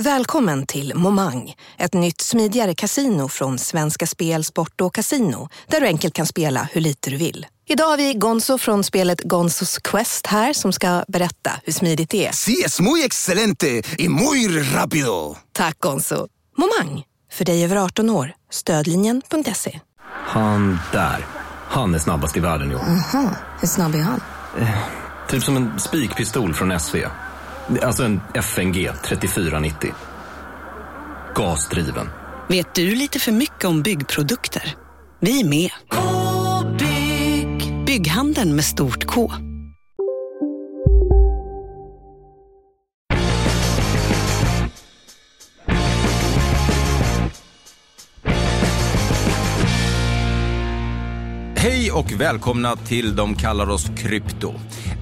Välkommen till Momang, ett nytt smidigare casino från Svenska Spel, Sport och Casino där du enkelt kan spela hur lite du vill. Idag har vi Gonzo från spelet Gonzos Quest här som ska berätta hur smidigt det är. Sí, es muy excelente y muy rápido. Tack Gonzo. Momang, för dig över 18 år. Stödlinjen.se. Han där, han är snabbast i världen jo. Hur snabb är han? Typ som en spikpistol från SV. Alltså en FNG 3490. Gasdriven. Vet du lite för mycket om byggprodukter? Vi är med. -bygg. Bygghandeln med stort K. Hej och välkomna till De kallar oss krypto.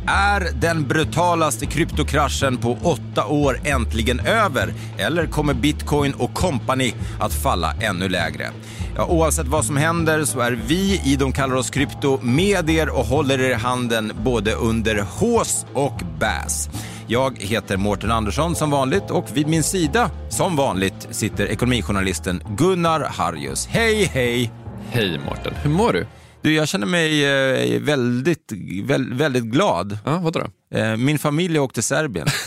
Är den brutalaste kryptokraschen på åtta år äntligen över? Eller kommer bitcoin och company att falla ännu lägre? Ja, oavsett vad som händer så är vi i De kallar oss krypto med er och håller er i handen både under hås och bäs. Jag heter Mårten Andersson som vanligt och vid min sida som vanligt sitter ekonomijournalisten Gunnar Harjus. Hej, hej! Hej Mårten, hur mår du? Du, jag känner mig eh, väldigt, väl, väldigt glad. Ja, vadå då? Eh, min familj åkte till Serbien.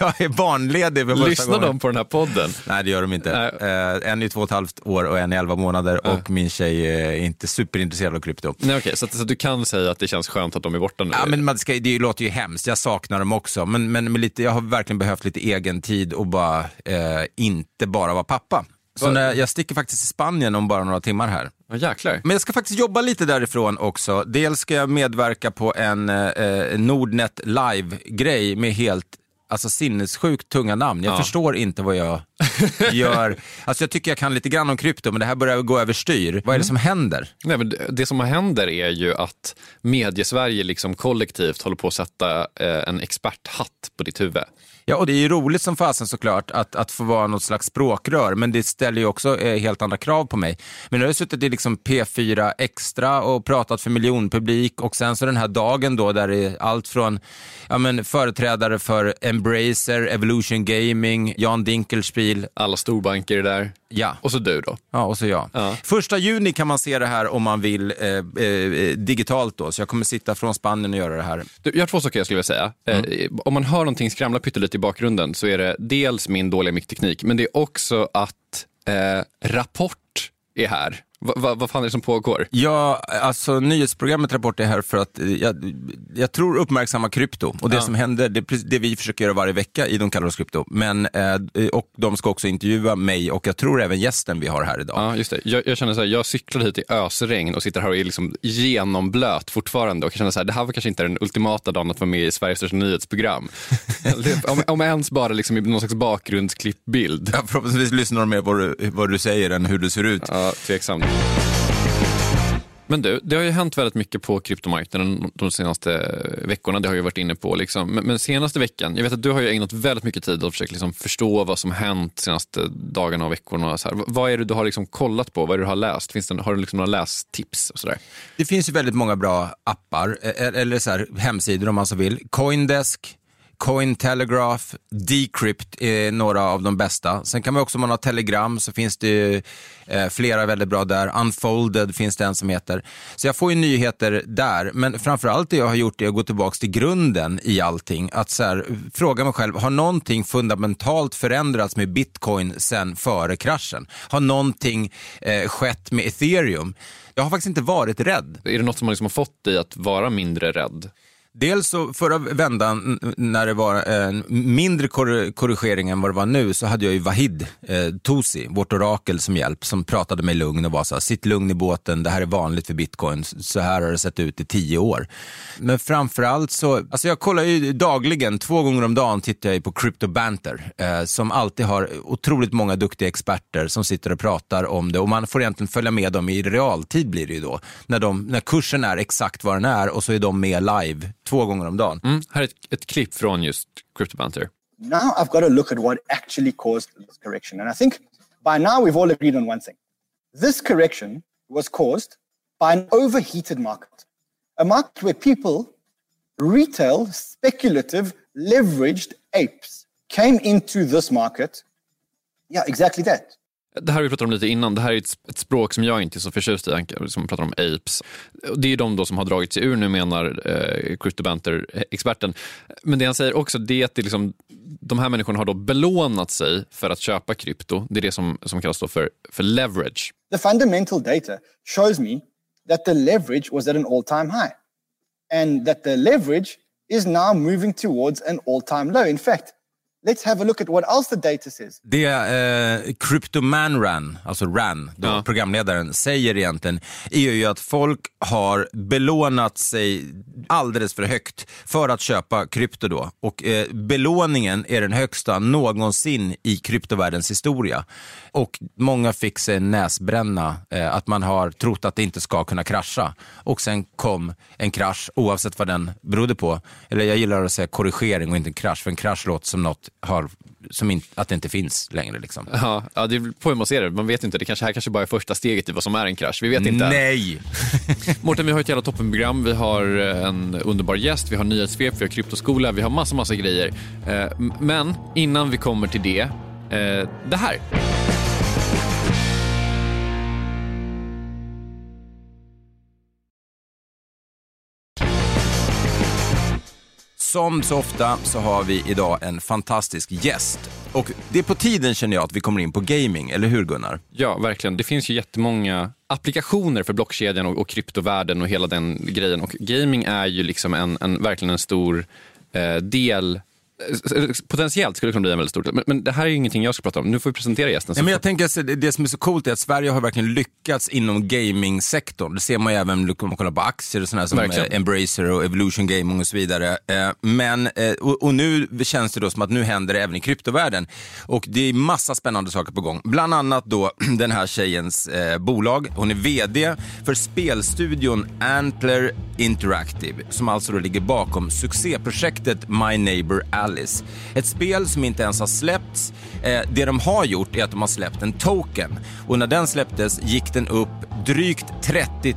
jag är barnledig för första Lyssnar gången. de på den här podden? Nej, det gör de inte. Nej. Eh, en är två och ett halvt år och en är elva månader och min tjej är inte superintresserad av krypto. Nej, okej, så, så du kan säga att det känns skönt att de är borta nu? Ja, men man ska, det låter ju hemskt, jag saknar dem också. Men, men med lite, jag har verkligen behövt lite egen tid och bara eh, inte bara vara pappa. Så när, jag sticker faktiskt till Spanien om bara några timmar här. Ja, jäklar. Men jag ska faktiskt jobba lite därifrån också. Dels ska jag medverka på en eh, Nordnet live-grej med helt alltså, sinnessjukt tunga namn. Jag Ja. förstår inte vad jag gör. Alltså, jag tycker jag kan lite grann om krypto, men det här börjar gå överstyr. Vad är det som händer? Nej, men det- det som händer är ju att mediesverige liksom kollektivt håller på att sätta eh, en experthatt på ditt huvud. Ja, och det är ju roligt som fasen såklart att, att få vara något slags språkrör, men det ställer ju också eh, helt andra krav på mig. Men nu har jag suttit i liksom P4 Extra och pratat för miljonpublik och sen så den här dagen då där det är allt från ja, men, företrädare för Embracer, Evolution Gaming, Jan Dinkelspiel, Alla storbanker är där ja. Och så du då. Ja, och så jag. Ja. Första juni kan man se det här om man vill eh, eh, digitalt då, så jag kommer sitta från Spanien och göra det här. Du, jag har två saker jag skulle vilja säga. Eh, om man hör någonting skramla pyttelite i bakgrunden så är det dels min dåliga mickteknik, men det är också att eh, Rapport är här. Va, va, vad fan är det som pågår? Ja, alltså nyhetsprogrammet Rapport är här för att eh, jag, jag tror uppmärksamma krypto och det som händer, det det vi försöker göra varje vecka i De kallar oss krypto. Men, eh, och de ska också intervjua mig och jag tror även gästen vi har här idag. Ja, just det. Jag, jag känner så här, jag cyklade hit i ösregn och sitter här och är liksom genomblöt fortfarande och känner så här, det här var kanske inte den ultimata dagen att vara med i Sveriges största nyhetsprogram. Om, om ens bara liksom i någon slags bakgrundsklippbild. Ja, förhoppningsvis lyssnar de mer på vad du, vad du säger än hur du ser ut. Ja, tveksamt. Men du, det har ju hänt väldigt mycket på kryptomarknaden de senaste veckorna. Det har jag varit inne på. Liksom. Men, men senaste veckan, jag vet att du har ju ägnat väldigt mycket tid åt att försöka liksom förstå vad som hänt senaste dagarna och veckorna. Och så här. Vad är det du har liksom kollat på? Vad är det du har läst? Finns det, har du liksom några lästips? Och så där? Det finns ju väldigt många bra appar, e-, e-, eller så här, hemsidor om man så vill. Coindesk, Cointelegraph, Decrypt är några av de bästa. Sen kan man också, om man har Telegram så finns det ju, eh, flera väldigt bra där. Unfolded finns det en som heter. Så jag får ju nyheter där, men framförallt det jag har gjort är att gå tillbaka till grunden i allting. Att så här, fråga mig själv, har någonting fundamentalt förändrats med bitcoin sen före kraschen? Har någonting eh, skett med ethereum? Jag har faktiskt inte varit rädd. Är det något som liksom har liksom fått dig att vara mindre rädd? Dels så förra vändan när det var eh, en mindre kor- korrigering än vad det var nu så hade jag ju Vahid eh, Tosi, vårt orakel som hjälp, som pratade mig lugn och var så här, sitt lugn i båten, det här är vanligt för bitcoin, så här har det sett ut i tio år. Men framförallt så, alltså jag kollar ju dagligen, två gånger om dagen tittar jag ju på Crypto Banter, eh, som alltid har otroligt många duktiga experter som sitter och pratar om det och man får egentligen följa med dem i realtid blir det ju då, när, de, när kursen är exakt vad den är och så är de med live två gånger om dagen. Mm, här är ett, ett klipp från just CryptoBanter. Now I've got to look at what actually caused this correction. And I think by now we've all agreed on one thing. This correction was caused by an overheated market, a market where people, retail, speculative, leveraged apes came into this market. Yeah, exactly that. Det här har vi pratat om lite innan. Det här är ett, ett språk som jag inte är så förtjust i, som pratar om apes. Det är de då som har dragit sig ur nu, menar eh, CryptoBanter-experten. Men det han säger också det är att det liksom, de här människorna har då belånat sig för att köpa krypto. Det är det som, som kallas då för, för leverage. The fundamental data shows me that the leverage was at an all time high and that the leverage is now moving towards an all time low. In fact, let's have a look at what else the data says. Det eh, Cryptoman Ran, alltså Ran, då, Ja. programledaren, säger egentligen är ju att folk har belånat sig alldeles för högt för att köpa krypto då. Och eh, belåningen är den högsta någonsin i kryptovärldens historia. Och många fick sig näsbränna, eh, att man har trott att det inte ska kunna krascha. Och sen kom en krasch, oavsett vad den berodde på. Eller jag gillar att säga korrigering och inte en krasch, för en krasch låter som något har, som in, att det inte finns längre. Liksom. Ja, ja, det är på hur man ser det. Man vet inte. Det kanske, här kanske bara är första steget i vad som är en krasch. Vi vet inte. Nej! Mårten, vi har ett jävla toppenprogram. Vi har eh, en underbar gäst, vi har nyhetssvep, vi har kryptoskola, vi har massa, massa grejer. Eh, Men innan vi kommer till det, eh, det här. Som så ofta så har vi idag en fantastisk gäst. Och det är på tiden känner jag att vi kommer in på gaming, eller hur Gunnar? Ja, verkligen. Det finns ju jättemånga applikationer för blockkedjan och, och kryptovärlden och hela den grejen. Och gaming är ju liksom en, en, verkligen en stor eh, del Potentiellt skulle det kunna bli en väldigt stor. Men, men det här är ju ingenting jag ska prata om. Nu får vi presentera gästen. Ja, men jag tänker att det- som är så coolt är att Sverige har verkligen lyckats inom gamingsektorn. Det ser man ju även om man kollar på aktier och sådana som Verkligen. eh, Embracer och Evolution Gaming och så vidare. Eh, Men, eh, och, nu känns det då som att nu händer det även i kryptovärlden. Och det är massa spännande saker på gång. Bland annat då den här tjejens bolag. Hon är VD för spelstudion Antler Interactive som alltså då ligger bakom succéprojektet My Neighbor Alice. Ett spel som inte ens har släppts. Eh, det de har gjort är att de har släppt en token och när den släpptes gick den upp drygt 30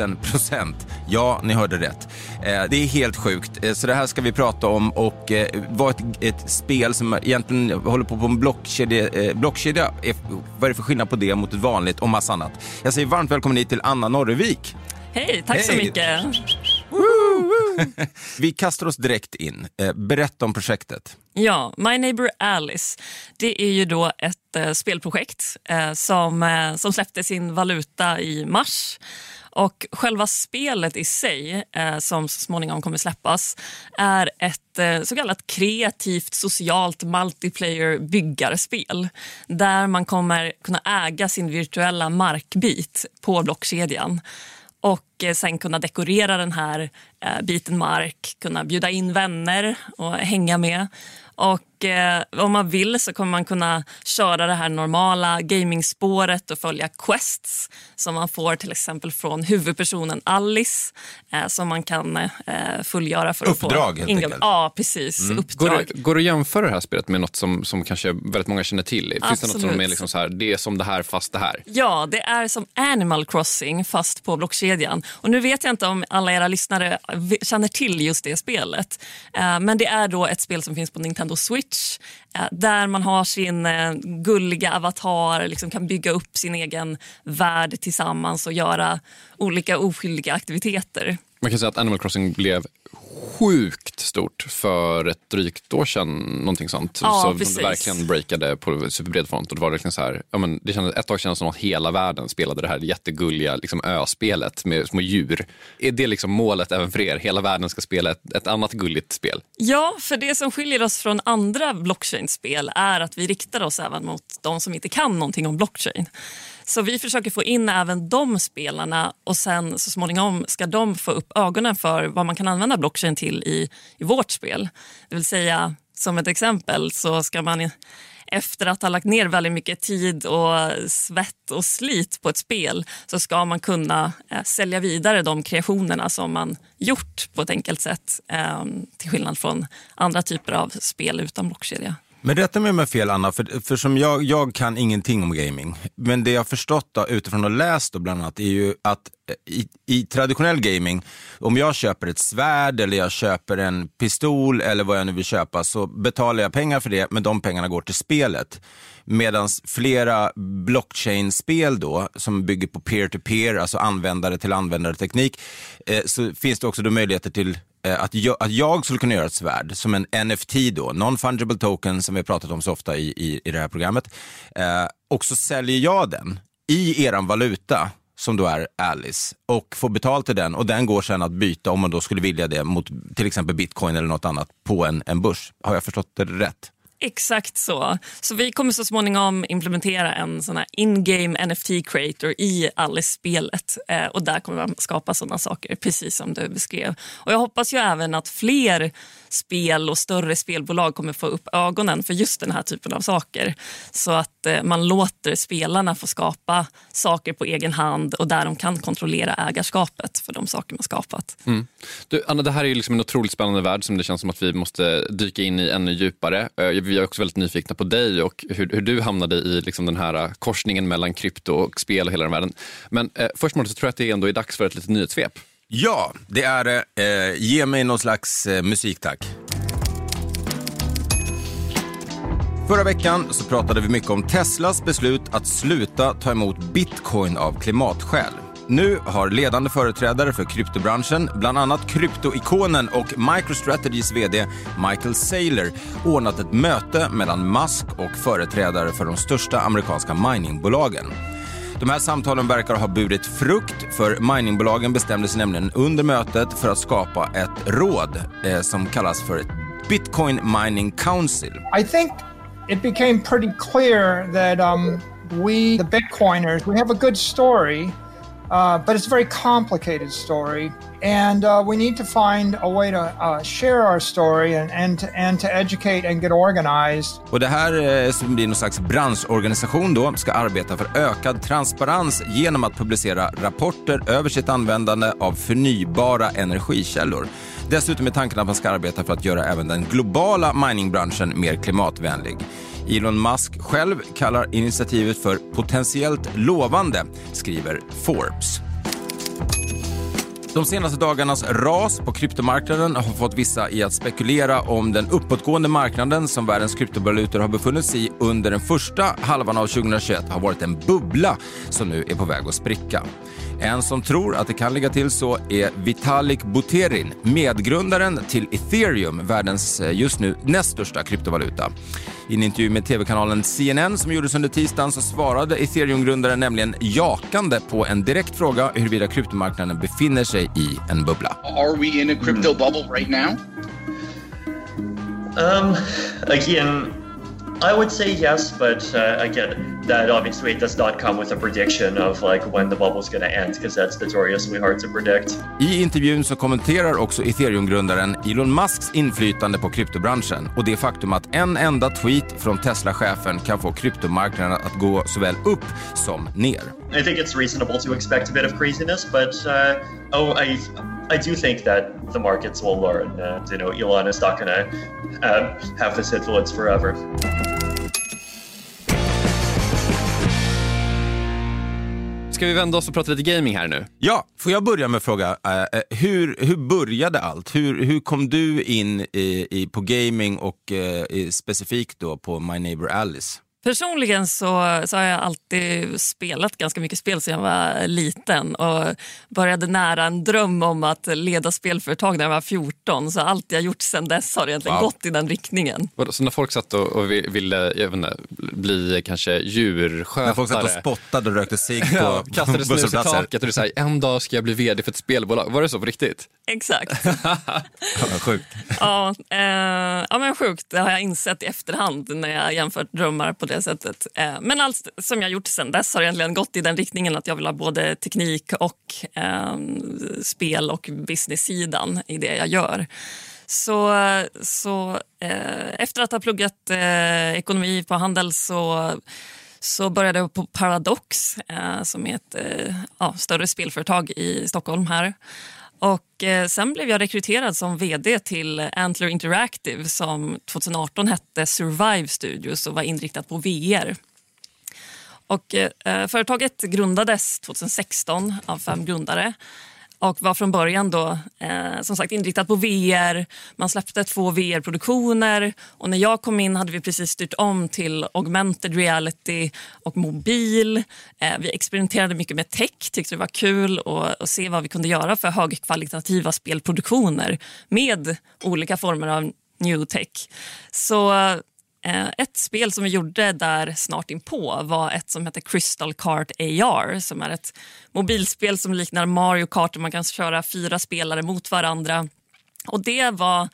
000 procent. Ja, ni hörde rätt. Eh, det är helt sjukt. Eh, så det här ska vi prata om och eh, var ett, ett spel som egentligen håller på på en blockkedja. Eh, blockkedja är, vad är det för skillnad på det mot ett vanligt och massa annat? Jag säger varmt välkommen hit till Anna Norrevik. Hej, tack så Hej. mycket. Vi kastar oss direkt in. Eh, berätta om projektet. Ja, My Neighbor Alice. Det är ju då ett eh, spelprojekt eh, som, eh, som släppte sin valuta i mars. Och själva spelet i sig, som så småningom kommer släppas, är ett så kallat kreativt socialt multiplayer byggarspel där man kommer kunna äga sin virtuella markbit på blockkedjan och eh, sen kunna dekorera den här eh, biten mark, kunna bjuda in vänner och hänga med. Och eh, om man vill så kommer man kunna köra det här normala gamingspåret och följa quests som man får till exempel från huvudpersonen Alice eh, som man kan eh, fullgöra för Uppdrag, att få helt enkelt. Mm. Ja, precis. Går Uppdrag. det, går det att jämföra det här spelet med något som, som kanske väldigt många känner till? Finns det något som Absolut. är liksom så här, det är som det här fast det här? Ja, det är som Animal Crossing fast på blockkedjan. Och nu vet jag inte om alla era lyssnare känner till just det spelet. Eh, Men det är då ett spel som finns på Nintendo Switch Twitch eh, där man har sin eh, gulliga avatar, liksom kan bygga upp sin egen värld tillsammans och göra olika oskyldiga aktiviteter. Man kan säga att Animal Crossing blev sjukt stort för ett drygt år sedan. Någonting sånt. Ja, så precis. det verkligen breakade på superbred front. Och det var verkligen så här, ja, men det kändes, ett tag kändes det som att hela världen spelade det här jättegulliga liksom, öspelet med små djur. Är det liksom målet även för er? Hela världen ska spela ett, ett annat gulligt spel? Ja, för det som skiljer oss från andra blockchain-spel är att vi riktar oss även mot de som inte kan någonting om blockchain. Så vi försöker få in även de spelarna och sen så småningom ska de få upp ögonen för vad man kan använda blockchain till i, i vårt spel. Det vill säga, som ett exempel så ska man efter att ha lagt ner väldigt mycket tid och svett och slit på ett spel så ska man kunna eh, sälja vidare de kreationerna som man gjort på ett enkelt sätt eh, till skillnad från andra typer av spel utan blockkedja. Men rätta mig om jag har fel Anna, för, för som jag, jag kan ingenting om gaming. Men det jag har förstått då, utifrån att ha läst då bland annat är ju att eh, i, i traditionell gaming, om jag köper ett svärd eller jag köper en pistol eller vad jag nu vill köpa så betalar jag pengar för det, men de pengarna går till spelet. Medan flera blockchain-spel då, som bygger på peer-to-peer, alltså användare till användare-teknik, eh, så finns det också då möjligheter till Eh, att, jag, att jag skulle kunna göra ett svärd som en NFT då, non-fungible token som vi har pratat om så ofta i, i, i det här programmet. Eh, och så säljer jag den i eran valuta som då är Alice och får betalt till den och den går sen att byta om man då skulle vilja det mot till exempel bitcoin eller något annat på en, en börs. Har jag förstått det rätt? Exakt så. Så vi kommer så småningom implementera en sån här in-game NFT creator i Alice-spelet. Eh, och där kommer man skapa sådana saker, precis som du beskrev. Och jag hoppas ju även att fler spel och större spelbolag kommer få upp ögonen för just den här typen av saker. Så att eh, man låter spelarna få skapa saker på egen hand och där de kan kontrollera ägarskapet för de saker man skapat. Mm. Du, Anna, det här är ju liksom en otroligt spännande värld som det känns som att vi måste dyka in i ännu djupare. Eh, vi är också väldigt nyfikna på dig och hur, hur du hamnade i liksom den här eh, korsningen mellan krypto och spel och hela den världen. Men eh, först Mårten, så tror jag att det ändå är dags för ett litet nyhetssvep. Ja, det är det. Eh, ge mig någon slags eh, musik tack. Förra veckan så pratade vi mycket om Teslas beslut att sluta ta emot bitcoin av klimatskäl. Nu har ledande företrädare för kryptobranschen, bland annat kryptoikonen och MicroStrategys VD Michael Saylor, ordnat ett möte mellan Musk och företrädare för de största amerikanska miningbolagen. De här samtalen verkar ha burit frukt för miningbolagen bestämde sig nämligen under mötet för att skapa ett råd eh, som kallas för Bitcoin Mining Council. I think it became pretty clear that um, we, the Bitcoiners, we have a good story, uh, but it's a very complicated story. And uh, we need to find a way to uh, share our story and, and, to, and to educate and get organized. Och det här eh, som blir någon slags branschorganisation då ska arbeta för ökad transparens genom att publicera rapporter över sitt användande av förnybara energikällor. Dessutom är tanken att man ska arbeta för att göra även den globala miningbranschen mer klimatvänlig. Elon Musk själv kallar initiativet för potentiellt lovande, skriver Forbes. De senaste dagarnas ras på kryptomarknaden har fått vissa i att spekulera om den uppåtgående marknaden som världens kryptovalutor har befunnit sig i under den första halvan av 2021 har varit en bubbla som nu är på väg att spricka. En som tror att det kan ligga till så är Vitalik Buterin, medgrundaren till ethereum, världens eh, just nu näst största kryptovaluta. I en intervju med tv-kanalen CNN som gjordes under tisdagen så svarade ethereum-grundaren nämligen jakande på en direkt fråga huruvida kryptomarknaden befinner sig i en bubbla. Are we in a crypto bubble right now? Um, again, I would say yes, but uh, again, that obviously does not come with a prediction of like when the bubble's going to end because that's notoriously hard to predict. I intervjun så kommenterar också ethereum-grundaren Elon Musks inflytande på kryptobranschen och det faktum att en enda tweet från Tesla-chefen kan få kryptomarknaden att gå såväl upp som ner. I think it's reasonable to expect a bit of craziness, but uh, oh, I I do think that the markets will learn. And you know, Elon is not going to uh, have this influence forever. Ska vi vända oss och prata lite gaming här nu? Ja, får jag börja med att fråga, eh, eh, hur, hur började allt? Hur, hur kom du in i, i, på gaming och eh, i, specifikt då på My Neighbor Alice? Personligen så, så har jag alltid spelat ganska mycket spel sedan jag var liten och började nära en dröm om att leda spelföretag när jag var 14. Så allt jag gjort sedan dess har egentligen Wow. gått i den riktningen. Så när folk satt och, och vi- ville jag vet inte, bli kanske djurskötare. När folk satt och spottade och rökte cigg på ja, kastade snus i taket och du säger en dag ska jag bli vd för ett spelbolag. Var det så på riktigt? Exakt. Ja, Sjukt. Ja, eh, ja, men sjukt. Det har jag insett i efterhand när jag jämfört drömmar på det sättet. Eh, men allt som jag gjort sen dess har egentligen gått i den riktningen att jag vill ha både teknik och eh, spel och business-sidan i det jag gör. Så, så eh, efter att ha pluggat eh, ekonomi på Handel så så började jag på Paradox eh, som är ett eh, ja, större spelföretag i Stockholm här. Och eh, sen blev jag rekryterad som vd till Antler Interactive som 2018 hette Survive Studios och var inriktat på VR. Och, eh, företaget grundades 2016 av fem grundare och var från början då, eh, som sagt inriktat på VR. Man släppte två VR-produktioner och när jag kom in hade vi precis styrt om till augmented reality och mobil. Eh, vi experimenterade mycket med tech, tyckte det var kul att, se vad vi kunde göra för högkvalitativa spelproduktioner med olika former av new tech. Så Eh, ett spel som vi gjorde där snart inpå var ett som heter Crystal Kart AR som är ett mobilspel som liknar Mario Kart där man kan köra fyra spelare mot varandra. Och det var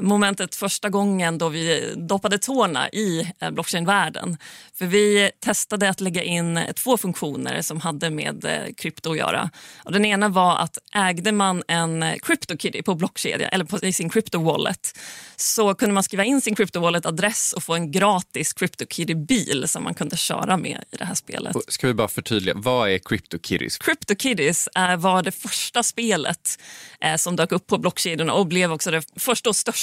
momentet första gången då vi doppade tårna i eh, blockchain-världen. För vi testade att lägga in eh, två funktioner som hade med eh, krypto att göra. Och den ena var att ägde man en eh, CryptoKitty på blockkedja eller på, i sin crypto-wallet så kunde man skriva in sin crypto-wallet-adress och få en gratis CryptoKitty-bil som man kunde köra med i det här spelet. Ska vi bara förtydliga, vad är CryptoKitties? CryptoKitties eh, var det första spelet eh, som dök upp på blockkedjorna och blev också det första och största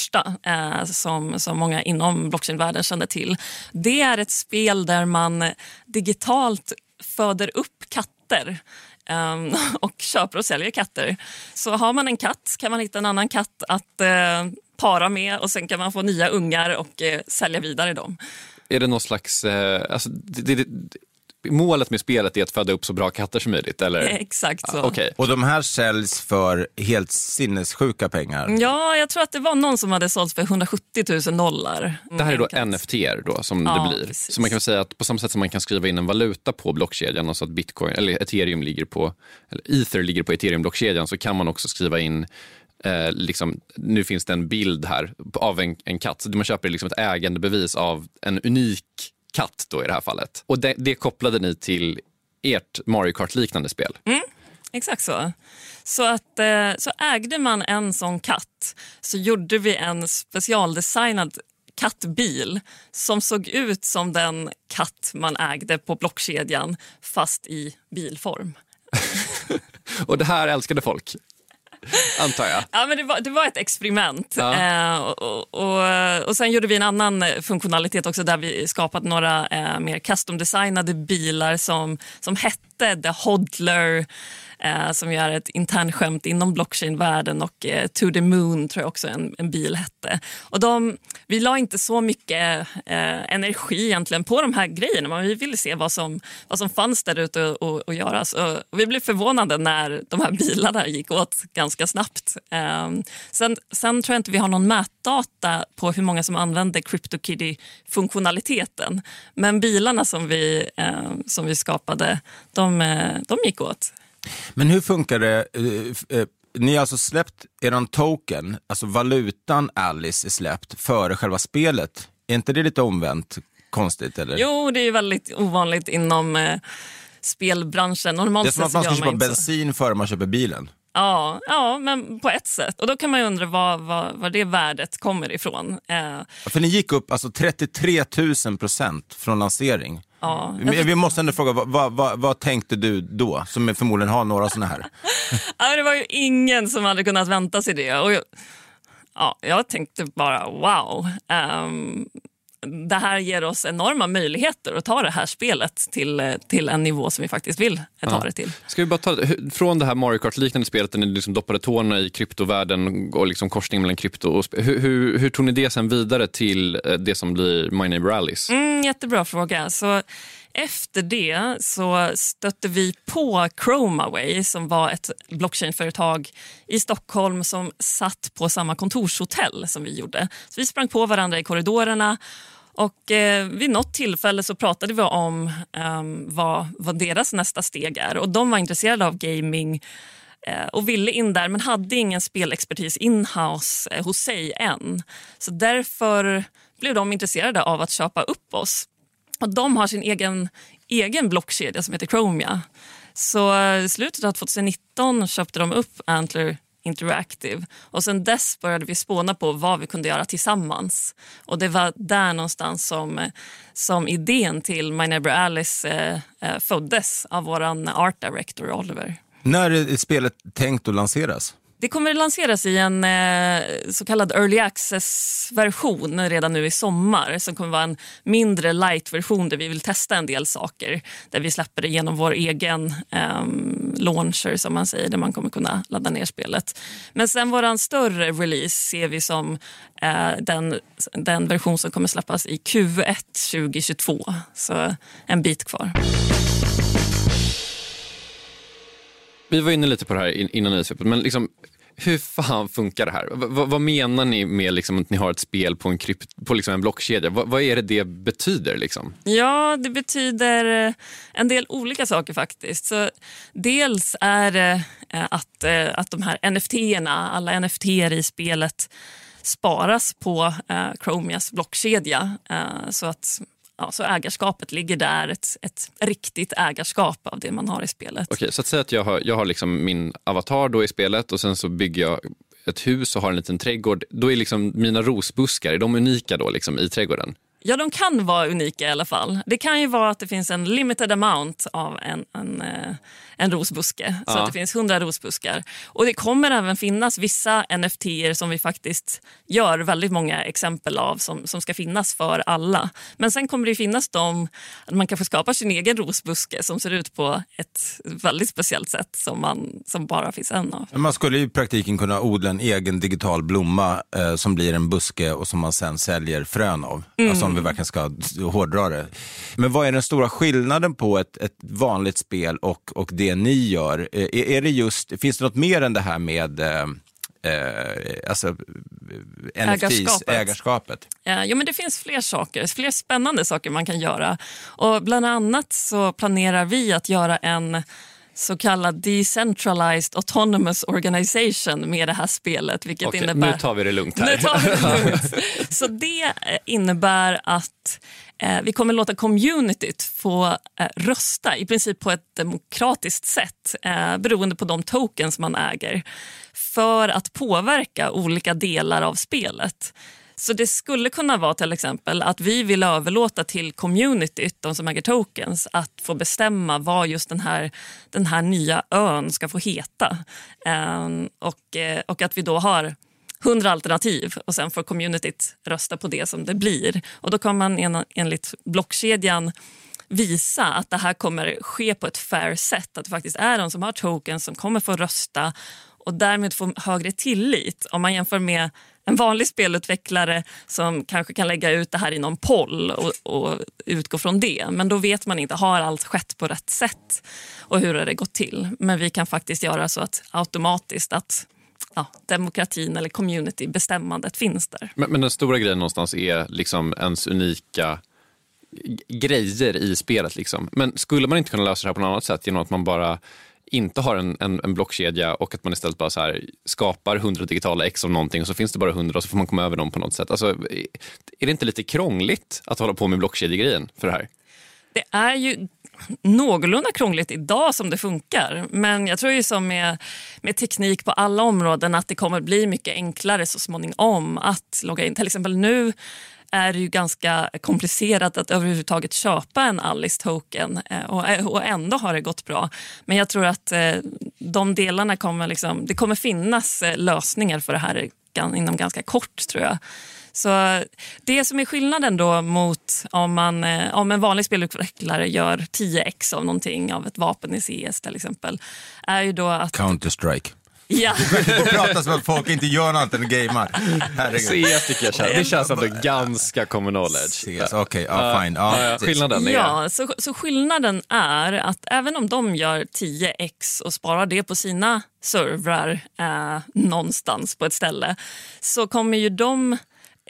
eh, som, som många inom blockchainvärlden känner till. Det är ett spel där man digitalt föder upp katter eh, och köper och säljer katter. Så har man en katt kan man hitta en annan katt att eh, para med och sen kan man få nya ungar och eh, sälja vidare dem. Är det någon slags... Eh, alltså, det, det, det, målet med spelet är att föda upp så bra katter som möjligt? Eller? Exakt så. Ah, Okej. Och de här säljs för helt sinnessjuka pengar. Ja, jag tror att det var någon som hade sålts för 170 000 dollar. Det här är då NFT då, som Ja, det blir. precis. Så man kan säga att på samma sätt som man kan skriva in en valuta på blockkedjan, alltså att bitcoin eller ethereum ligger på, eller ether ligger på ethereum-blockkedjan, så kan man också skriva in Eh, liksom, nu finns det en bild här av en, en katt. Så man köper liksom ett ägandebevis av en unik katt då i det här fallet. Och det, det kopplade ni till ert Mario Kart-liknande spel. Exakt så. Så, att, eh, så ägde man en sån katt så gjorde vi en specialdesignad kattbil som såg ut som den katt man ägde på blockkedjan fast i bilform. Och det här älskade folk, antar jag. Ja, men det, var, det var ett experiment. Ja. Eh, och, och, och Sen gjorde vi en annan funktionalitet också där vi skapat några eh, mer custom-designade bilar som, som hette The Hodler eh, som ju är ett internskämt inom blockchain-världen och eh, To the Moon tror jag också en, en bil hette. Och de, vi la inte så mycket eh, energi egentligen på de här grejerna men vi ville se vad som, vad som fanns där ute och, och, och göra. Och vi blev förvånade när de här bilarna gick åt ganska snabbt. Eh, sen, sen tror jag inte vi har någon mätdata på hur många som använder CryptoKitty-funktionaliteten. Men bilarna som vi, eh, som vi skapade, de, eh, de gick åt. Men hur funkar det? eh, eh, Ni har alltså släppt er token, alltså valutan Alice är släppt före själva spelet. Är inte det lite omvänt konstigt? Eller? Jo, det är väldigt ovanligt inom eh, spelbranschen. Normalt det är som att man ska köpa bensin före man köper bilen. Ja, ja, men på ett sätt. Och Då kan man ju undra var, var, var det värdet kommer ifrån. Eh, För ni gick upp alltså 33 000 procent från lansering. Ja, Vi måste ändå fråga, vad, vad, vad, tänkte du då? Som förmodligen har några sådana här. Ja, det var ju ingen som hade kunnat vänta sig det. Och jag, ja, jag tänkte bara wow. Ehm, det här ger oss enorma möjligheter att ta det här spelet till, till en nivå som vi faktiskt vill ta Ja. det till. Ska vi bara ta från det här Mario Kart-liknande spelet där ni liksom doppade tårna i kryptovärlden och liksom korsningen mellan krypto och hur, hur, hur tog ni det sen vidare till eh, det som blir My Neighbor Alice? Mm, jättebra fråga. Så efter det så stötte vi på Chromaway som var ett blockchainföretag i Stockholm som satt på samma kontorshotell som vi gjorde. Så vi sprang på varandra i korridorerna och eh, vid något tillfälle så pratade vi om eh, vad, vad deras nästa steg är. Och De var intresserade av gaming eh, och ville in där men hade ingen spelexpertis in-house eh, hos sig än. Så därför blev de intresserade av att köpa upp oss. Och de har sin egen, egen blockkedja som heter Chromia. Så eh, i slutet av 2019 köpte de upp Antler Interactive och sen dess började vi spåna på vad vi kunde göra tillsammans. Och det var där någonstans som, som idén till My Neighbor Alice eh, eh, föddes av vår art director Oliver. När är spelet tänkt att lanseras? Det kommer att lanseras i en eh, så kallad early access-version redan nu i sommar som kommer vara en mindre light-version där vi vill testa en del saker. Där vi släpper det genom vår egen ehm, launcher som man säger där man kommer kunna ladda ner spelet. Men sen vår större release ser vi som eh, den, den version som kommer släppas i Q1 2022. Så en bit kvar. Vi var inne lite på det här innan nyhetssvepet, men liksom, hur fan funkar det här? V- vad menar ni med liksom att ni har ett spel på en, krypt- på liksom en blockkedja? V- vad är det det betyder? Liksom? Ja, det betyder eh, en del olika saker faktiskt. Så dels är det eh, att, eh, att de här NFT-erna, alla NFT i spelet sparas på eh, Chromias blockkedja. Eh, så att ja, så ägarskapet ligger där, ett, ett riktigt ägarskap av det man har i spelet. Okej, så att säga att jag har, jag har liksom min avatar då i spelet och sen så bygger jag ett hus och har en liten trädgård. Då är liksom mina rosbuskar, är de unika då liksom i trädgården? Ja, de kan vara unika i alla fall. Det kan ju vara att det finns en limited amount av en, en, eh, en rosbuske. Så Ja. att det finns 100 rosbuskar. Och det kommer även finnas vissa nft som vi faktiskt gör väldigt många exempel av som, som ska finnas för alla. Men sen kommer det finnas de, att man kanske skapar sin egen rosbuske som ser ut på ett väldigt speciellt sätt som, man, som bara finns en av. Man skulle i praktiken kunna odla en egen digital blomma eh, som blir en buske och som man sen säljer frön av. Mm. Alltså om vi verkligen ska hårdra det. Men vad är den stora skillnaden på ett, ett vanligt spel och, och det ni gör? Eh, är, är det just, finns det något mer än det här med eh, eh, alltså, eh, NFTs, Ägarskapet. ägarskapet? Ja, jo, men det finns fler saker, fler spännande saker man kan göra. Och bland annat så planerar vi att göra en så kallad decentralized autonomous organization med det här spelet. Vilket Okej, innebär... nu tar vi det lugnt här. Nu tar vi det lugnt. Så det eh, innebär att eh, vi kommer låta communityt få eh, rösta i princip på ett demokratiskt sätt eh, beroende på de tokens man äger för att påverka olika delar av spelet. Så det skulle kunna vara till exempel att vi vill överlåta till communityt, de som äger tokens, att få bestämma vad just den här, den här nya ön ska få heta. Um, och, eh, och att vi då har 100 alternativ och sen får communityt rösta på det som det blir. Och då kan man en, enligt blockkedjan visa att det här kommer ske på ett fair sätt. Att det faktiskt är de som har tokens som kommer få rösta och därmed få högre tillit. Om man jämför med en vanlig spelutvecklare som kanske kan lägga ut det här i någon poll och, och utgå från det. Men då vet man inte, har allt skett på rätt sätt och hur har det gått till? Men vi kan faktiskt göra så att automatiskt att ja, demokratin eller community-bestämmandet finns där. Men, men den stora grejen någonstans är liksom ens unika grejer i spelet. Liksom. Men skulle man inte kunna lösa det här på något annat sätt genom att man bara inte har en, en, en blockkedja och att man istället bara så här skapar 100 digitala ex av någonting och så finns det bara 100 och så får man komma över dem på något sätt. Alltså, är det inte lite krångligt att hålla på med blockkedjegrejen för det här? Det är ju någorlunda krångligt idag som det funkar. Men jag tror ju som med, med teknik på alla områden att det kommer bli mycket enklare så småningom att logga in. Till exempel nu är det ju ganska komplicerat att överhuvudtaget köpa en Alice token eh, och, eh, och ändå har det gått bra. Men jag tror att eh, de delarna kommer liksom, det kommer finnas lösningar för det här inom ganska kort tror jag. Så det som är skillnaden då mot om, man, om en vanlig spelutvecklare gör 10x av någonting, av ett vapen i CS till exempel, är ju då att... Counter-Strike. Ja. Och prata som att folk inte gör något än gamer. Herregud. CS tycker jag känns, det känns ändå ganska common knowledge. CS, okej, ja, fine. Ja, ja, skillnaden är... Ja, så, så skillnaden är att även om de gör 10x och sparar det på sina servrar eh, någonstans på ett ställe så kommer ju de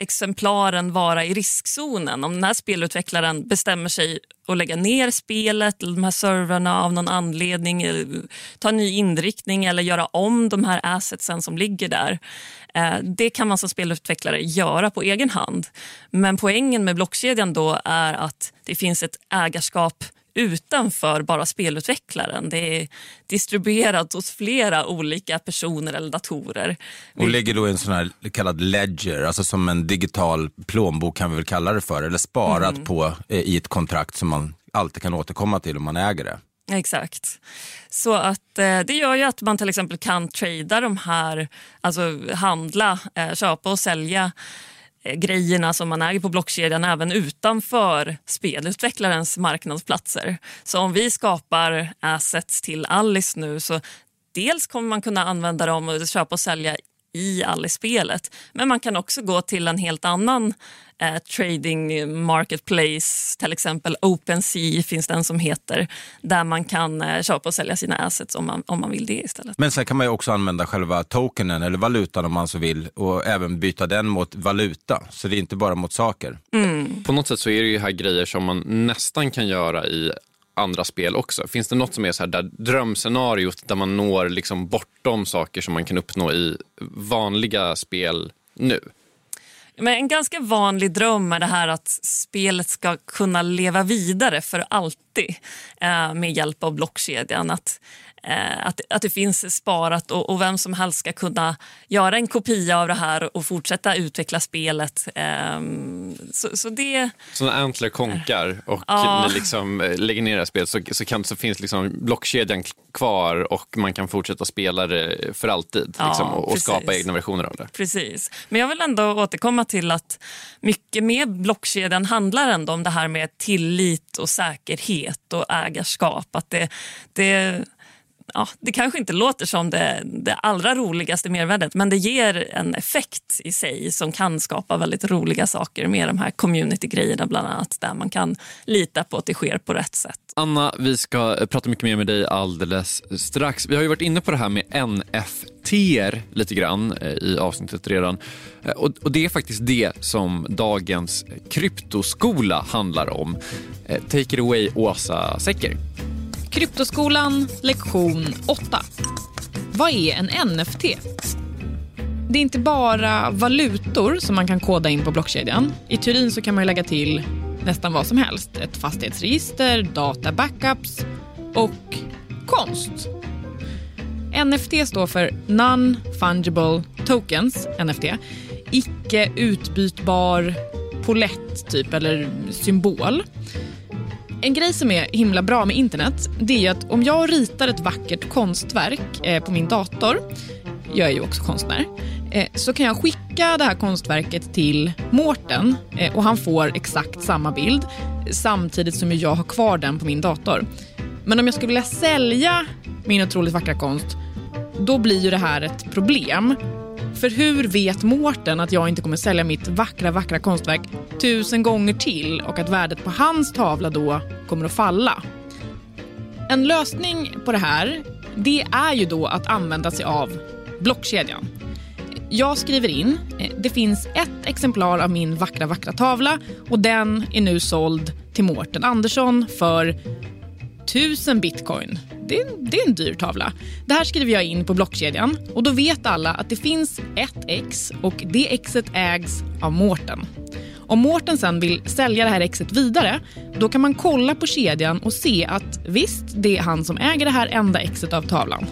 exemplaren vara i riskzonen. Om den här spelutvecklaren bestämmer sig att lägga ner spelet eller de här servrarna av någon anledning, eh, ta en ny inriktning eller göra om de här assetsen som ligger där. Eh, det kan man som spelutvecklare göra på egen hand. Men poängen med blockkedjan då är att det finns ett ägarskap utanför bara spelutvecklaren. Det är distribuerat hos flera olika personer eller datorer. Och ligger då i en sån här kallad ledger, alltså som en digital plånbok kan vi väl kalla det för, eller sparat Mm. på eh, i ett kontrakt som man alltid kan återkomma till om man äger det. Exakt. Så att eh, det gör ju att man till exempel kan trada de här, alltså handla, eh, köpa och sälja Eh, grejerna som man äger på blockkedjan även utanför spelutvecklarens marknadsplatser. Så om vi skapar assets till Alice nu så dels kommer man kunna använda dem och köpa och sälja i Alice-spelet. Men man kan också gå till en helt annan eh, trading marketplace, till exempel OpenSea finns den som heter, där man kan eh, köpa och sälja sina assets om man, om man vill det istället. Men sen kan man ju också använda själva tokenen eller valutan om man så vill och även byta den mot valuta. Så det är inte bara mot saker. På något sätt så är det ju här grejer som man nästan kan göra i andra spel också. Finns det något som är så här där drömscenariot där man når liksom bortom saker som man kan uppnå i vanliga spel nu? Men en ganska vanlig dröm är det här att spelet ska kunna leva vidare för alltid eh, med hjälp av blockkedjan. Att, att, att det finns sparat och, och vem som helst ska kunna göra en kopia av det här och fortsätta utveckla spelet. Eh, så, så det... Så när Antler konkar och Ja. ni liksom eh, lägger ner det här spelet så, så, kan, så finns liksom blockkedjan kvar och man kan fortsätta spela det för alltid Ja, liksom, och, och skapa egna versioner av det. Precis. Men jag vill ändå återkomma till att mycket med blockkedjan handlar ändå om det här med tillit och säkerhet och ägarskap. Att det, det, ja, det kanske inte låter som det, det allra roligaste mervärdet men det ger en effekt i sig som kan skapa väldigt roliga saker med de här community-grejerna bland annat där man kan lita på att det sker på rätt sätt. Anna, vi ska eh, prata mycket mer med dig alldeles strax. Vi har ju varit inne på det här med NFT lite grann eh, i avsnittet redan. Eh, och, och det är faktiskt det som dagens kryptoskola handlar om. Take it away, Åsa Secker. Kryptoskolan, lektion 8. Vad är en NFT? Det är inte bara valutor som man kan koda in på blockkedjan. I teorin så kan man lägga till nästan vad som helst. Ett fastighetsregister, databackups och konst. NFT står för Non-Fungible Tokens, NFT. Icke utbytbar polett typ, eller symbol. En grej som är himla bra med internet det är att om jag ritar ett vackert konstverk eh, på min dator, jag är ju också konstnär, eh, så kan jag skicka det här konstverket till Mårten eh, och han får exakt samma bild samtidigt som jag har kvar den på min dator. Men om jag skulle vilja sälja min otroligt vackra konst, då blir ju det här ett problem. För hur vet Mårten att jag inte kommer sälja mitt vackra, vackra konstverk tusen gånger till och att värdet på hans tavla då kommer att falla? En lösning på det här, det är ju då att använda sig av blockkedjan. Jag skriver in, eh, det finns ett exemplar av min vackra, vackra tavla och den är nu såld till Mårten Andersson för 1000 bitcoin. Det är, det är en dyr tavla. Det här skriver jag in på blockkedjan och då vet alla att det finns ett ex och det exet ägs av Mårten. Om Mårten sen vill sälja det här exet vidare, då kan man kolla på kedjan och se att visst, det är han som äger det här enda exet av tavlan.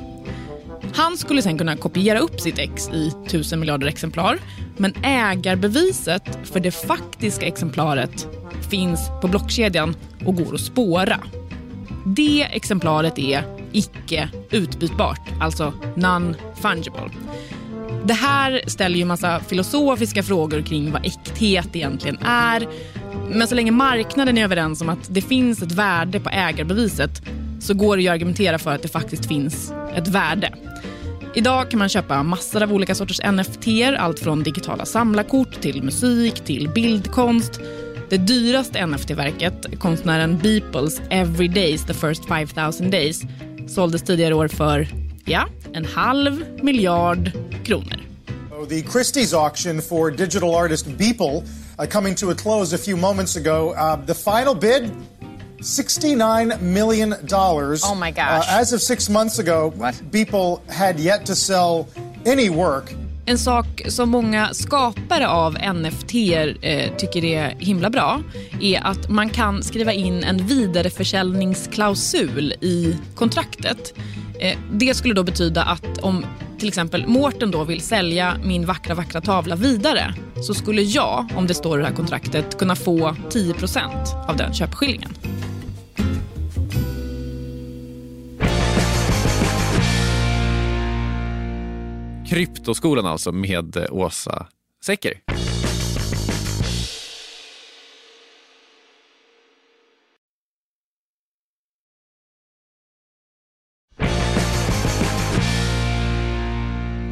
Han skulle sen kunna kopiera upp sitt ex i tusen miljarder exemplar, men ägarbeviset för det faktiska exemplaret finns på blockkedjan och går att spåra. Det exemplaret är icke utbytbart, alltså non-fungible. Det här ställer ju massa filosofiska frågor kring vad äkthet egentligen är. Men så länge marknaden är överens om att det finns ett värde på ägarbeviset så går det ju att argumentera för att det faktiskt finns ett värde. Idag kan man köpa massor av olika sorters NFT, allt från digitala samlarkort till musik till bildkonst. Det dyraste NFT-verket, konstnären Beeples Every Days the first 5000 days, såldes tidigare år för, ja, en halv miljard kronor. The Christie's auction for digital artist Beeple uh, coming to a close a few moments ago. Uh, the final bid $69 million. Oh my gosh. Uh, as of six months ago, Beeple had yet to sell any work. En sak som många skapare av NFT eh, tycker är himla bra är att man kan skriva in en vidareförsäljningsklausul i kontraktet. Eh, det skulle då betyda att om till exempel Mårten då vill sälja min vackra, vackra tavla vidare så skulle jag, om det står i det här kontraktet, kunna få 10% av den köpeskillingen. Kryptoskolan alltså med Åsa Secker.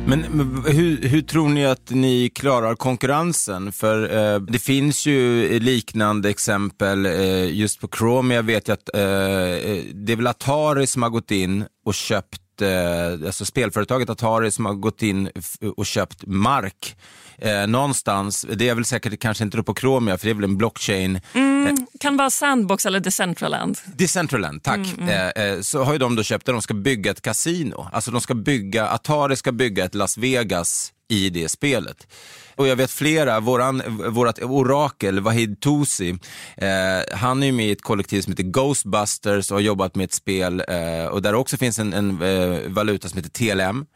Men men hur, hur tror ni att ni klarar konkurrensen? För eh, det finns ju liknande exempel eh, just på Chrome. Jag vet ju att eh, eh det är väl Atari som har gått in och köpt eh, alltså spelföretaget Atari som har gått in och köpt mark eh, någonstans. Det är väl säkert kanske inte på Chromia för det är väl en blockchain. Mm, kan vara Sandbox eller Decentraland. Decentraland, tack. Mm, mm. Eh, eh, så har ju de då köpt det, de ska bygga ett kasino. Alltså de ska bygga, Atari ska bygga ett Las Vegas i det spelet. Och jag vet flera, våran, vårat orakel Wahid Tosi, eh, han är ju med i ett kollektiv som heter Ghostbusters och har jobbat med ett spel eh, och där också finns en, en eh, valuta som heter TLM.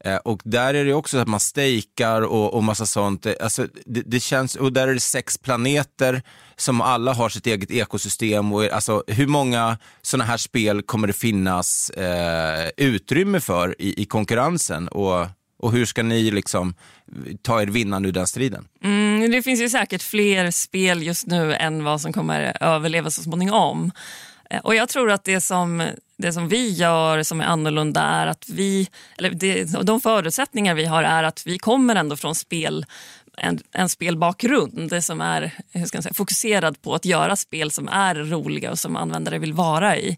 Eh, och där är det också så att man stejkar och, och massa sånt. Eh, alltså, det, det känns, och där är det sex planeter som alla har sitt eget ekosystem. Och, alltså, hur många sådana här spel kommer det finnas eh, utrymme för i, i konkurrensen? Och, och hur ska ni liksom eh, ta er vinnande ur den striden? Mm, det finns ju säkert fler spel just nu än vad som kommer överleva så småningom. Eh, och jag tror att det som, det som vi gör som är annorlunda är att vi, eller det, de förutsättningar vi har är att vi kommer ändå från spel en, en spelbakgrund det som är hur ska man säga, fokuserad på att göra spel som är roliga och som användare vill vara i.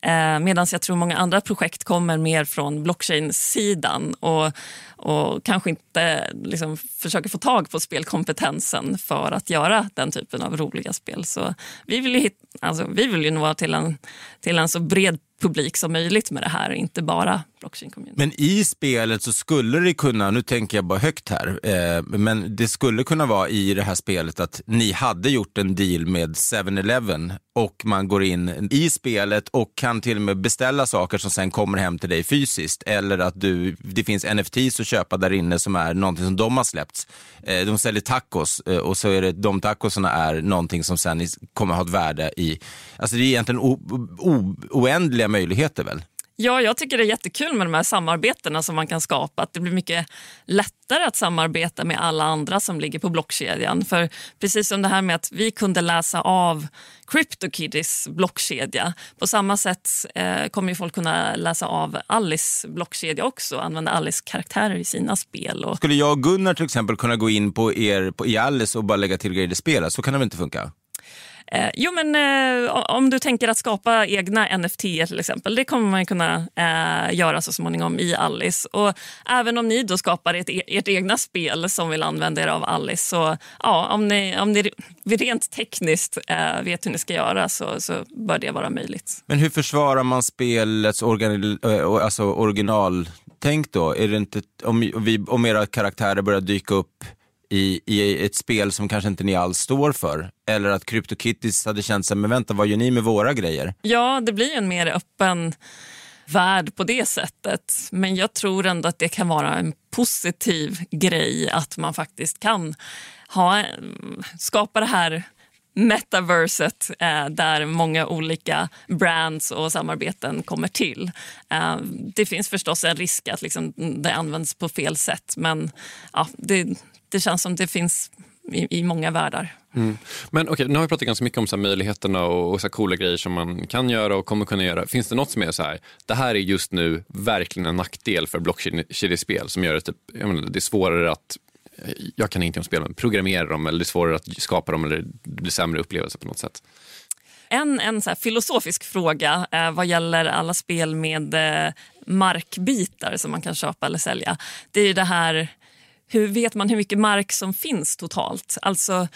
Eh, Medan jag tror många andra projekt kommer mer från blockchain-sidan och, och kanske inte liksom, försöker få tag på spelkompetensen för att göra den typen av roliga spel. Så vi vill ju, hit, alltså, vi vill ju nå till en, till en så bred publik som möjligt med det här, inte bara blockchain-community. Men i spelet så skulle det kunna, nu tänker jag bara högt här, eh, men det skulle kunna vara i det här spelet att ni hade gjort en deal med 7-Eleven och man går in i spelet och kan till och med beställa saker som sen kommer hem till dig fysiskt. Eller att du, det finns NFTs att köpa där inne som är någonting som de har släppt. Eh, de säljer tacos eh, och så är det, de tacosarna är någonting som sen kommer ha ett värde i, alltså det är egentligen o, o, oändliga möjligheter väl? Ja, jag tycker det är jättekul med de här samarbetena som man kan skapa. Att det blir mycket lättare att samarbeta med alla andra som ligger på blockkedjan. För precis som det här med att vi kunde läsa av CryptoKitties blockkedja. På samma sätt eh, kommer ju folk kunna läsa av Alice blockkedja också använda Alice karaktärer i sina spel. Och... Skulle jag och Gunnar till exempel kunna gå in på er på, i Alice och bara lägga till grejer i spelet? Så kan det väl inte funka? Eh, jo, men eh, om du tänker att skapa egna NFT till exempel, det kommer man kunna eh, göra så småningom i Alice. Och även om ni då skapar ett, e-, ert egna spel som vill använda er av Alice, så ja, om ni, om ni rent tekniskt eh, vet hur ni ska göra så, så bör det vara möjligt. Men hur försvarar man spelets organ, eh, alltså originaltänk då? Är det inte, om, vi, om era karaktärer börjar dyka upp i, i ett spel som kanske inte ni alls står för? Eller att CryptoKitties hade känt sig, men vänta, vad gör ni med våra grejer? Ja, det blir en mer öppen värld på det sättet. Men jag tror ändå att det kan vara en positiv grej att man faktiskt kan ha, skapa det här metaverset eh, där många olika brands och samarbeten kommer till. Eh, det finns förstås en risk att liksom, det används på fel sätt men ja, det, det känns som det finns i, i många världar. Mm. Men okej, nu har vi pratat ganska mycket om så här, möjligheterna och, och så här, coola grejer som man kan göra och kommer kunna göra. Finns det något som är så här, det här är just nu verkligen en nackdel för blockkedjespel som gör det, typ, menar, det är svårare att jag kan inte om spel, men programmera dem eller det är svårare att skapa dem eller det blir sämre upplevelse på något sätt. En, en så filosofisk fråga eh, vad gäller alla spel med eh, markbitar som man kan köpa eller sälja. Det är det här, hur vet man hur mycket mark som finns totalt? Alltså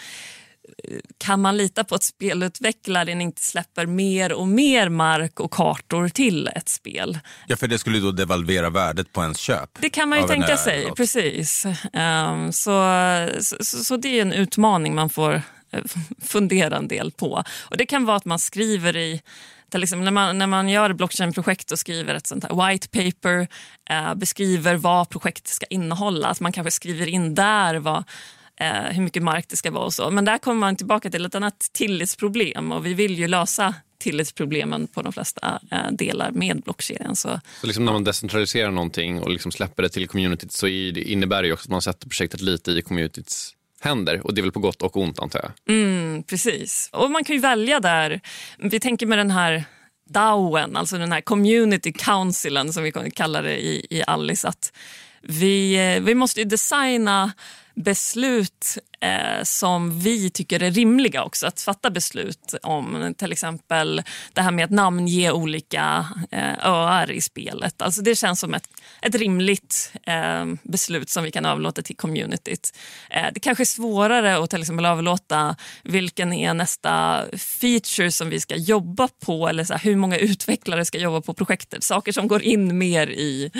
kan man lita på att spelutvecklaren inte släpper mer och mer mark och kartor till ett spel? Ja, för det skulle då devalvera värdet på ens köp. Det kan man ju tänka sig, precis. Um, så, så, så, det är en utmaning man får eh, Eh, fundera en del på. Och Det kan vara att man skriver i Liksom när, man, när man gör blockchain-projekt och skriver ett sånt här white paper, eh, beskriver vad projektet ska innehålla. Att man kanske skriver in där vad eh, hur mycket mark det ska vara och så. Men där kommer man tillbaka till ett annat tillitsproblem och vi vill ju lösa tillitsproblemen på de flesta eh, delar med blockkedjan. Så, så liksom när man decentraliserar någonting och liksom släpper det till communityt så innebär det också att man sätter projektet lite i communityts händer och det är väl på gott och ont antar jag. Mm, precis. Och man kan ju välja där. Vi tänker med den här DAOen, alltså den här community councilen som vi kallar det i, i Alice, att vi, eh, vi måste designa beslut eh, som vi tycker är rimliga också att fatta beslut om. Till exempel det här med att namnge olika eh, öar i spelet. Alltså det känns som ett, ett rimligt eh, beslut som vi kan överlåta till communityt. Eh, det kanske är svårare att till exempel överlåta vilken är nästa feature som vi ska jobba på eller så här, hur många utvecklare ska jobba på projektet. Saker som går in mer i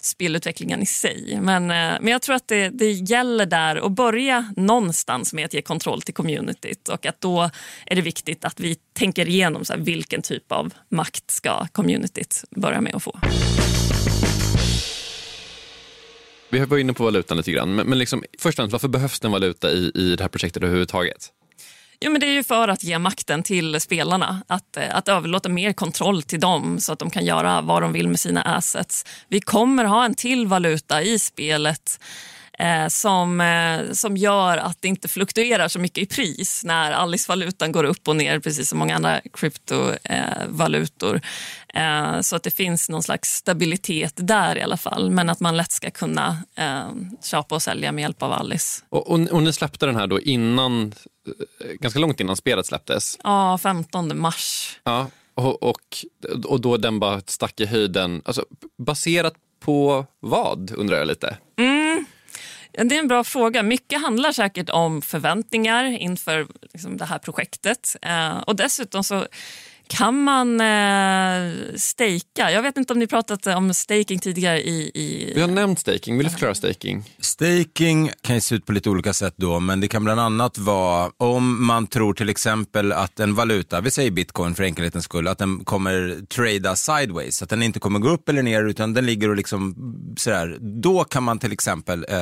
spelutvecklingen i sig. Men, eh, men jag tror att det, det gäller där att börja någonstans med att ge kontroll till communityt och att då är det viktigt att vi tänker igenom så vilken typ av makt ska communityt börja med att få. Vi har varit inne på valutan lite grann, men, men liksom, först och främst, varför behövs det en valuta i, i det här projektet överhuvudtaget? Jo, men det är ju för att ge makten till spelarna. Att, eh, att överlåta mer kontroll till dem så att de kan göra vad de vill med sina assets. Vi kommer ha en till valuta i spelet eh, som, eh, som gör att det inte fluktuerar så mycket i pris när Alice-valutan går upp och ner precis som många andra kryptovalutor. Eh, så att det finns någon slags stabilitet där i alla fall men att man lätt ska kunna eh, köpa och sälja med hjälp av Alice. Och, och, och ni släppte den här då innan, eh, ganska långt innan spelet släpptes? Ja, 15 mars. Ja, och, och, och då den bara stack i höjden. Alltså, baserat på vad, undrar jag lite? Mm. Det är en bra fråga. Mycket handlar säkert om förväntningar inför liksom, det här projektet. Eh, och dessutom så kan man eh, stejka? Jag vet inte om ni pratat om staking tidigare i... i... Vi har nämnt staking. Vill du förklara staking? Staking kan ju se ut på lite olika sätt då, men det kan bland annat vara om man tror till exempel att en valuta, vi säger bitcoin för enkelhetens skull, att den kommer trada sideways, att den inte kommer gå upp eller ner utan den ligger och liksom sådär. Då kan man till exempel eh,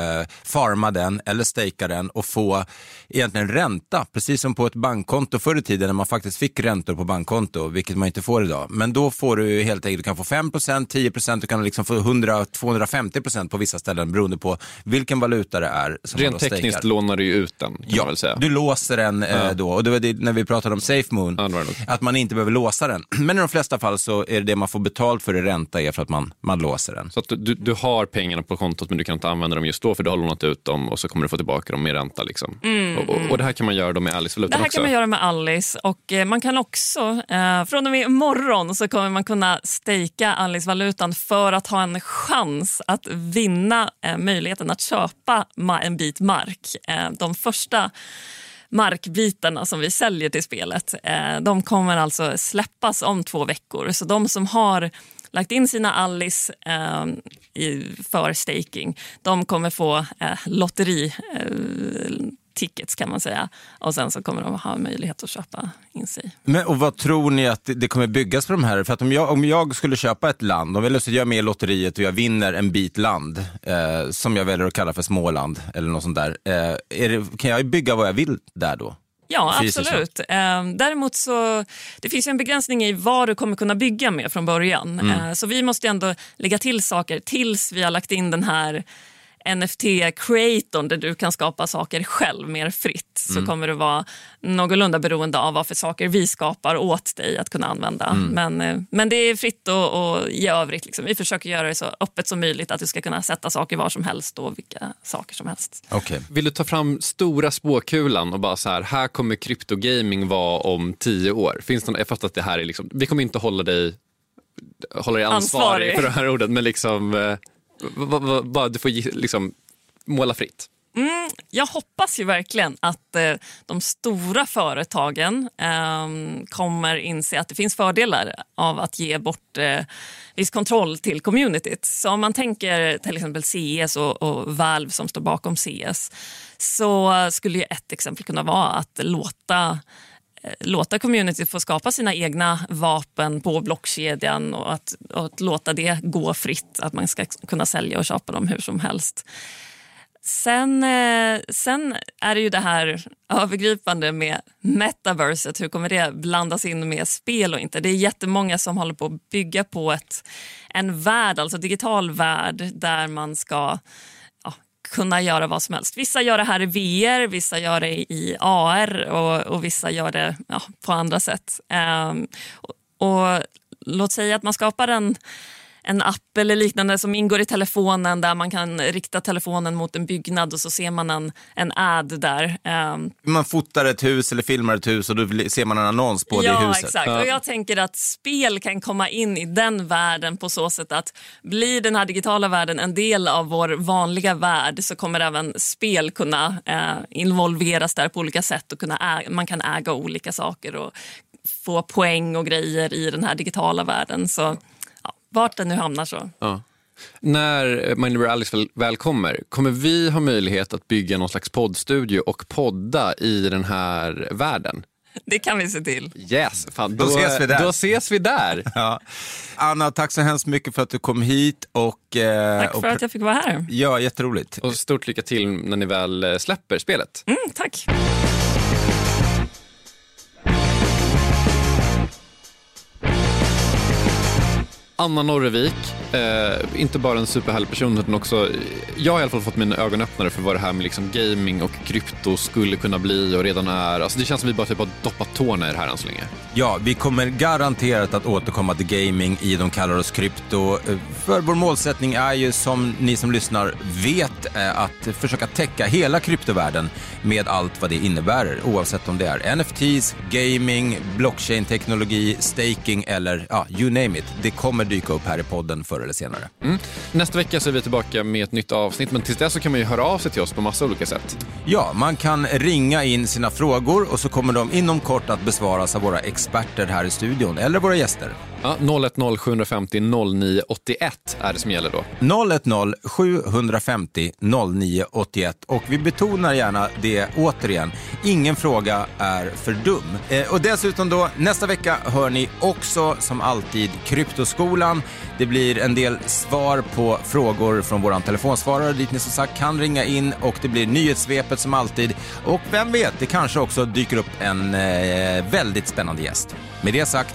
farma den eller stejka den och få egentligen ränta, precis som på ett bankkonto förr i tiden när man faktiskt fick räntor på bankkonto konto, vilket man inte får idag. Men då får du helt enkelt, du kan få 5% 10% du kan liksom få 100-250% på vissa ställen beroende på vilken valuta det är. Som Rent tekniskt stakar. lånar du ut den, kan ja, man väl säga. du låser den eh, ja. då. Och det var det, när vi pratade om SafeMoon, ja, att man inte behöver låsa den. Men i de flesta fall så är det det man får betalt för i ränta är för att man, man låser den. Så att du, du har pengarna på kontot men du kan inte använda dem just då för du har lånat ut dem och så kommer du få tillbaka dem med ränta. Liksom. Mm, och, och, och, det här kan man göra då med Alice-valutan också? Det här också. kan man göra med Alice och eh, man kan också eh, Eh, från och med imorgon så kommer man kunna stejka Alice-valutan för att ha en chans att vinna eh, möjligheten att köpa en bit mark. Eh, de första markbitarna som vi säljer till spelet de kommer alltså släppas om två veckor. Så de som har lagt in sina Alice eh, i, för staking, de kommer få eh, lotteri eh, tickets kan man säga. Och sen så kommer de ha möjlighet att köpa in sig. Men, och vad tror ni att det kommer byggas på de här? För att om jag, om jag skulle köpa ett land, om jag lustigt gör med i lotteriet och jag vinner en bit land, eh, som jag väljer att kalla för Småland eller något sånt där. Eh, det, kan jag bygga vad jag vill där då? Ja, absolut. Eh, däremot så det finns ju en begränsning i vad du kommer kunna bygga med från början. Mm. Eh, så vi måste ändå lägga till saker tills vi har lagt in den här NFT-creatorn där du kan skapa saker själv mer fritt. Så Mm. kommer du vara någorlunda beroende av vad för saker vi skapar åt dig att kunna använda. Mm. Men, eh, men det är fritt och, och i övrigt. Liksom. Vi försöker göra det så öppet som möjligt att du ska kunna sätta saker var som helst och vilka saker som helst. Okay. Vill du ta fram stora spåkulan och bara så här, här kommer kryptogaming vara om tio år? Finns det någon, jag fattar att det här är liksom, vi kommer inte hålla dig, hålla dig ansvarig, Ansvarig. för de här orden, men liksom, bara va- va- va- du får liksom måla fritt. Mm, jag hoppas ju verkligen att eh, de stora företagen eh, kommer inse att det finns fördelar av att ge bort eh, viss kontroll till communityt. Så om man tänker till exempel CS och, och Valve som står bakom CS så skulle ju ett exempel kunna vara att låta Eh, låta community få skapa sina egna vapen på blockkedjan och att, och att låta det gå fritt, att man ska kunna sälja och köpa dem hur som helst. Sen, eh, sen är det ju det här övergripande med metaverset. Hur kommer det blandas in med spel och inte? Det är jättemånga som håller på att bygga på ett, en värld, alltså digital värld där man ska kunna göra vad som helst. Vissa gör det här i VR, vissa gör det i AR och, och vissa gör det ja, på andra sätt. Um, och, och låt säga att man skapar en en app eller liknande som ingår i telefonen där man kan rikta telefonen mot en byggnad och så ser man en, en ad där. Ehm, Man fotar ett hus eller filmar ett hus och då ser man en annons på ja, det huset. exakt. Och jag tänker att spel kan komma in i den världen på så sätt att blir den här digitala världen en del av vår vanliga värld så kommer även spel kunna eh, involveras där på olika sätt och kunna man kan äga olika saker och få poäng och grejer i den här digitala världen. Så ja, vart den nu hamnar så. Ja. När My Neighbor Alice väl, väl kommer, kommer vi ha möjlighet att bygga någon slags poddstudio och podda i den här världen? Det kan vi se till. Yes, fan, Då ses vi där. Då ses vi där. Ja. Anna, tack så hemskt mycket för att du kom hit. Och, eh, Tack för och, att jag fick vara här. Ja, jätteroligt. Och stort lycka till när ni väl eh, släpper spelet. Mm, tack. Anna Norrevik, eh, inte bara en superhärlig person utan också, jag har i alla fall fått mina ögon öppnare för vad det här med liksom gaming och krypto skulle kunna bli och redan är. Alltså det känns som vi bara typ har doppat tårna i det här än så länge. Ja, vi kommer garanterat att återkomma till gaming i De kallar oss krypto. Eh, för vår målsättning är ju som ni som lyssnar vet eh, att försöka täcka hela kryptovärlden med allt vad det innebär. Oavsett om det är NFTs, gaming, blockchain-teknologi, staking eller ja, you name it. Det kommer dyka upp här i podden för eller senare. Mm. Nästa vecka så är vi tillbaka med ett nytt avsnitt men tills dess så kan man ju höra av sig till oss på massa olika sätt. Ja, man kan ringa in sina frågor och så kommer de inom kort att besvaras av våra experter här i studion eller våra gäster. Ja, 010-750-0981 är det som gäller då. 010-750-0981. och vi betonar gärna det återigen. Ingen fråga är för dum. Eh, och dessutom då, nästa vecka hör ni också som alltid Kryptoskolan. Det blir en del svar på frågor från våran telefonsvarare dit ni som sagt kan ringa in och det blir nyhetssvepet som alltid. Och vem vet, det kanske också dyker upp en eh, väldigt spännande gäst. Med det sagt,